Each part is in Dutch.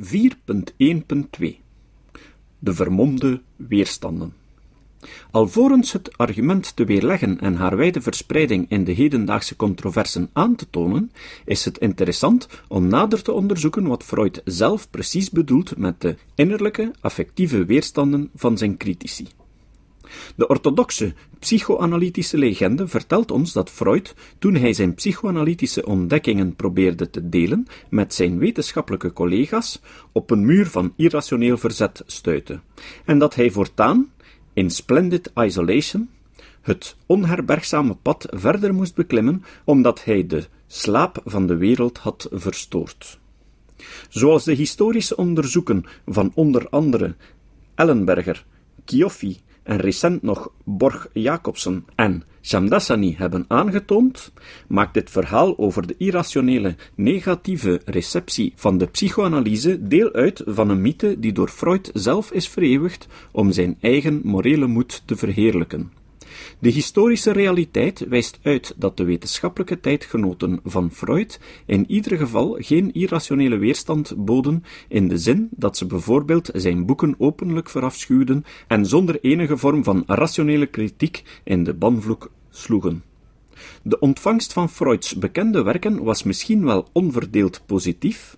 4.1.2 De vermomde weerstanden. Alvorens het argument te weerleggen en haar wijde verspreiding in de hedendaagse controversen aan te tonen, is het interessant om nader te onderzoeken wat Freud zelf precies bedoelt met de innerlijke, affectieve weerstanden van zijn critici. De orthodoxe psychoanalytische legende vertelt ons dat Freud, toen hij zijn psychoanalytische ontdekkingen probeerde te delen met zijn wetenschappelijke collega's, op een muur van irrationeel verzet stuitte, en dat hij voortaan, in splendid isolation, het onherbergzame pad verder moest beklimmen, omdat hij de slaap van de wereld had verstoord. Zoals de historische onderzoeken van onder andere Ellenberger, Chioffi en recent nog Borg Jacobsen en Shamdasani hebben aangetoond, maakt dit verhaal over de irrationele negatieve receptie van de psychoanalyse deel uit van een mythe die door Freud zelf is vereeuwigd om zijn eigen morele moed te verheerlijken. De historische realiteit wijst uit dat de wetenschappelijke tijdgenoten van Freud in ieder geval geen irrationele weerstand boden, in de zin dat ze bijvoorbeeld zijn boeken openlijk verafschuwden en zonder enige vorm van rationele kritiek in de banvloek sloegen. De ontvangst van Freuds bekende werken was misschien wel onverdeeld positief,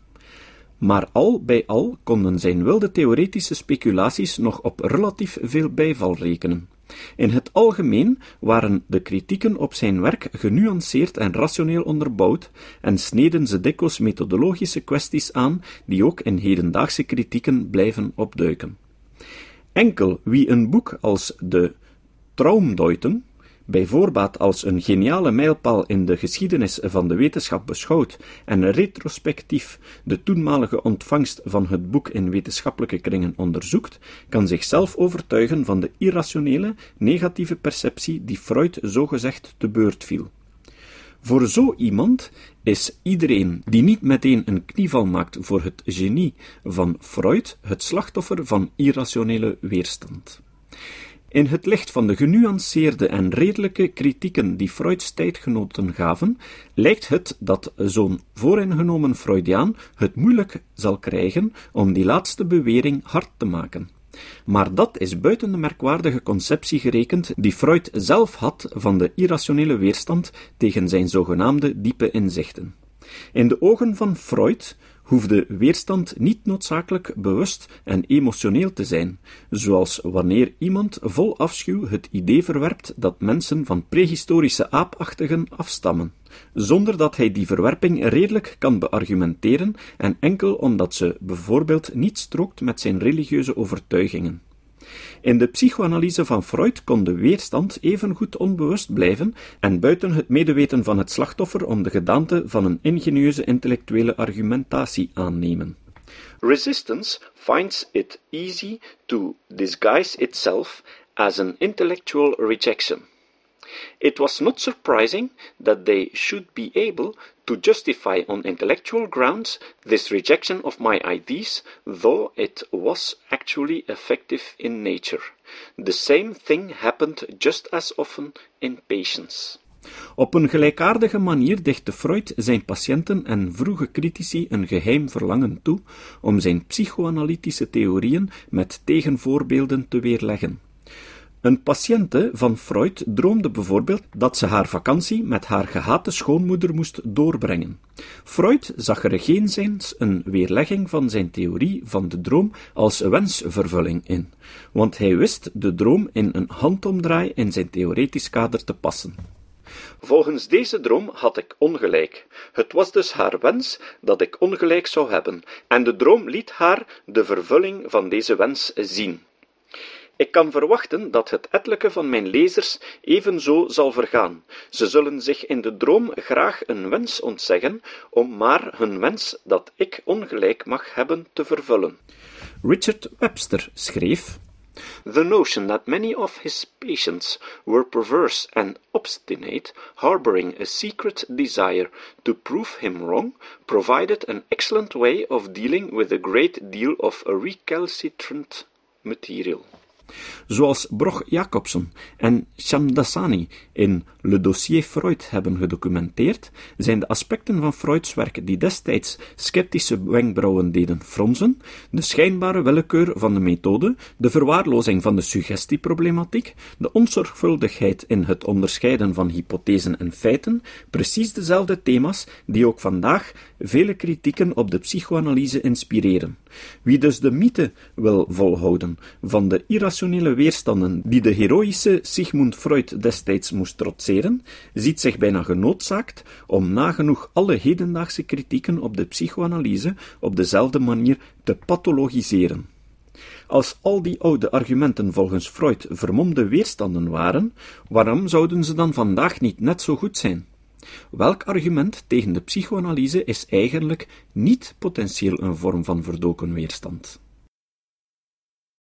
maar al bij al konden zijn wilde theoretische speculaties nog op relatief veel bijval rekenen. In het algemeen waren de kritieken op zijn werk genuanceerd en rationeel onderbouwd en sneden ze dikwijls methodologische kwesties aan die ook in hedendaagse kritieken blijven opduiken. Enkel wie een boek als de Traumdeuten bij voorbaat als een geniale mijlpaal in de geschiedenis van de wetenschap beschouwt en retrospectief de toenmalige ontvangst van het boek in wetenschappelijke kringen onderzoekt, kan zichzelf overtuigen van de irrationele, negatieve perceptie die Freud zogezegd te beurt viel. Voor zo iemand is iedereen die niet meteen een knieval maakt voor het genie van Freud het slachtoffer van irrationele weerstand. In het licht van de genuanceerde en redelijke kritieken die Freuds tijdgenoten gaven, lijkt het dat zo'n vooringenomen Freudiaan het moeilijk zal krijgen om die laatste bewering hard te maken. Maar dat is buiten de merkwaardige conceptie gerekend die Freud zelf had van de irrationele weerstand tegen zijn zogenaamde diepe inzichten. In de ogen van Freud hoefde weerstand niet noodzakelijk bewust en emotioneel te zijn, zoals wanneer iemand vol afschuw het idee verwerpt dat mensen van prehistorische aapachtigen afstammen, zonder dat hij die verwerping redelijk kan beargumenteren en enkel omdat ze bijvoorbeeld niet strookt met zijn religieuze overtuigingen. In de psychoanalyse van Freud kon de weerstand evengoed onbewust blijven en buiten het medeweten van het slachtoffer om de gedaante van een ingenieuze intellectuele argumentatie aannemen. Resistance finds it easy to disguise itself as an intellectual rejection. It was not surprising that they should be able to justify on intellectual grounds this rejection of my ideas, though it was actually effective in nature. The same thing happened just as often in patients. Op een gelijkaardige manier dichtte Freud zijn patiënten en vroege critici een geheim verlangen toe om zijn psychoanalytische theorieën met tegenvoorbeelden te weerleggen. Een patiënte van Freud droomde bijvoorbeeld dat ze haar vakantie met haar gehate schoonmoeder moest doorbrengen. Freud zag er geenszins een weerlegging van zijn theorie van de droom als wensvervulling in, want hij wist de droom in een handomdraai in zijn theoretisch kader te passen. Volgens deze droom had ik ongelijk. Het was dus haar wens dat ik ongelijk zou hebben, en de droom liet haar de vervulling van deze wens zien. Ik kan verwachten dat het ettelijke van mijn lezers evenzo zal vergaan. Ze zullen zich in de droom graag een wens ontzeggen, om maar hun wens dat ik ongelijk mag hebben te vervullen. Richard Webster schreef The notion that many of his patients were perverse and obstinate, harboring a secret desire to prove him wrong, provided an excellent way of dealing with a great deal of recalcitrant material. Zoals Broch-Jacobson en Shamdasani in Le Dossier Freud hebben gedocumenteerd, zijn de aspecten van Freuds werk die destijds sceptische wenkbrauwen deden fronsen, de schijnbare willekeur van de methode, de verwaarlozing van de suggestieproblematiek, de onzorgvuldigheid in het onderscheiden van hypothesen en feiten, precies dezelfde thema's die ook vandaag vele kritieken op de psychoanalyse inspireren. Wie dus de mythe wil volhouden van de weerstanden die de heroïsche Sigmund Freud destijds moest trotseren, ziet zich bijna genoodzaakt om nagenoeg alle hedendaagse kritieken op de psychoanalyse op dezelfde manier te pathologiseren. Als al die oude argumenten volgens Freud vermomde weerstanden waren, waarom zouden ze dan vandaag niet net zo goed zijn? Welk argument tegen de psychoanalyse is eigenlijk niet potentieel een vorm van verdoken weerstand?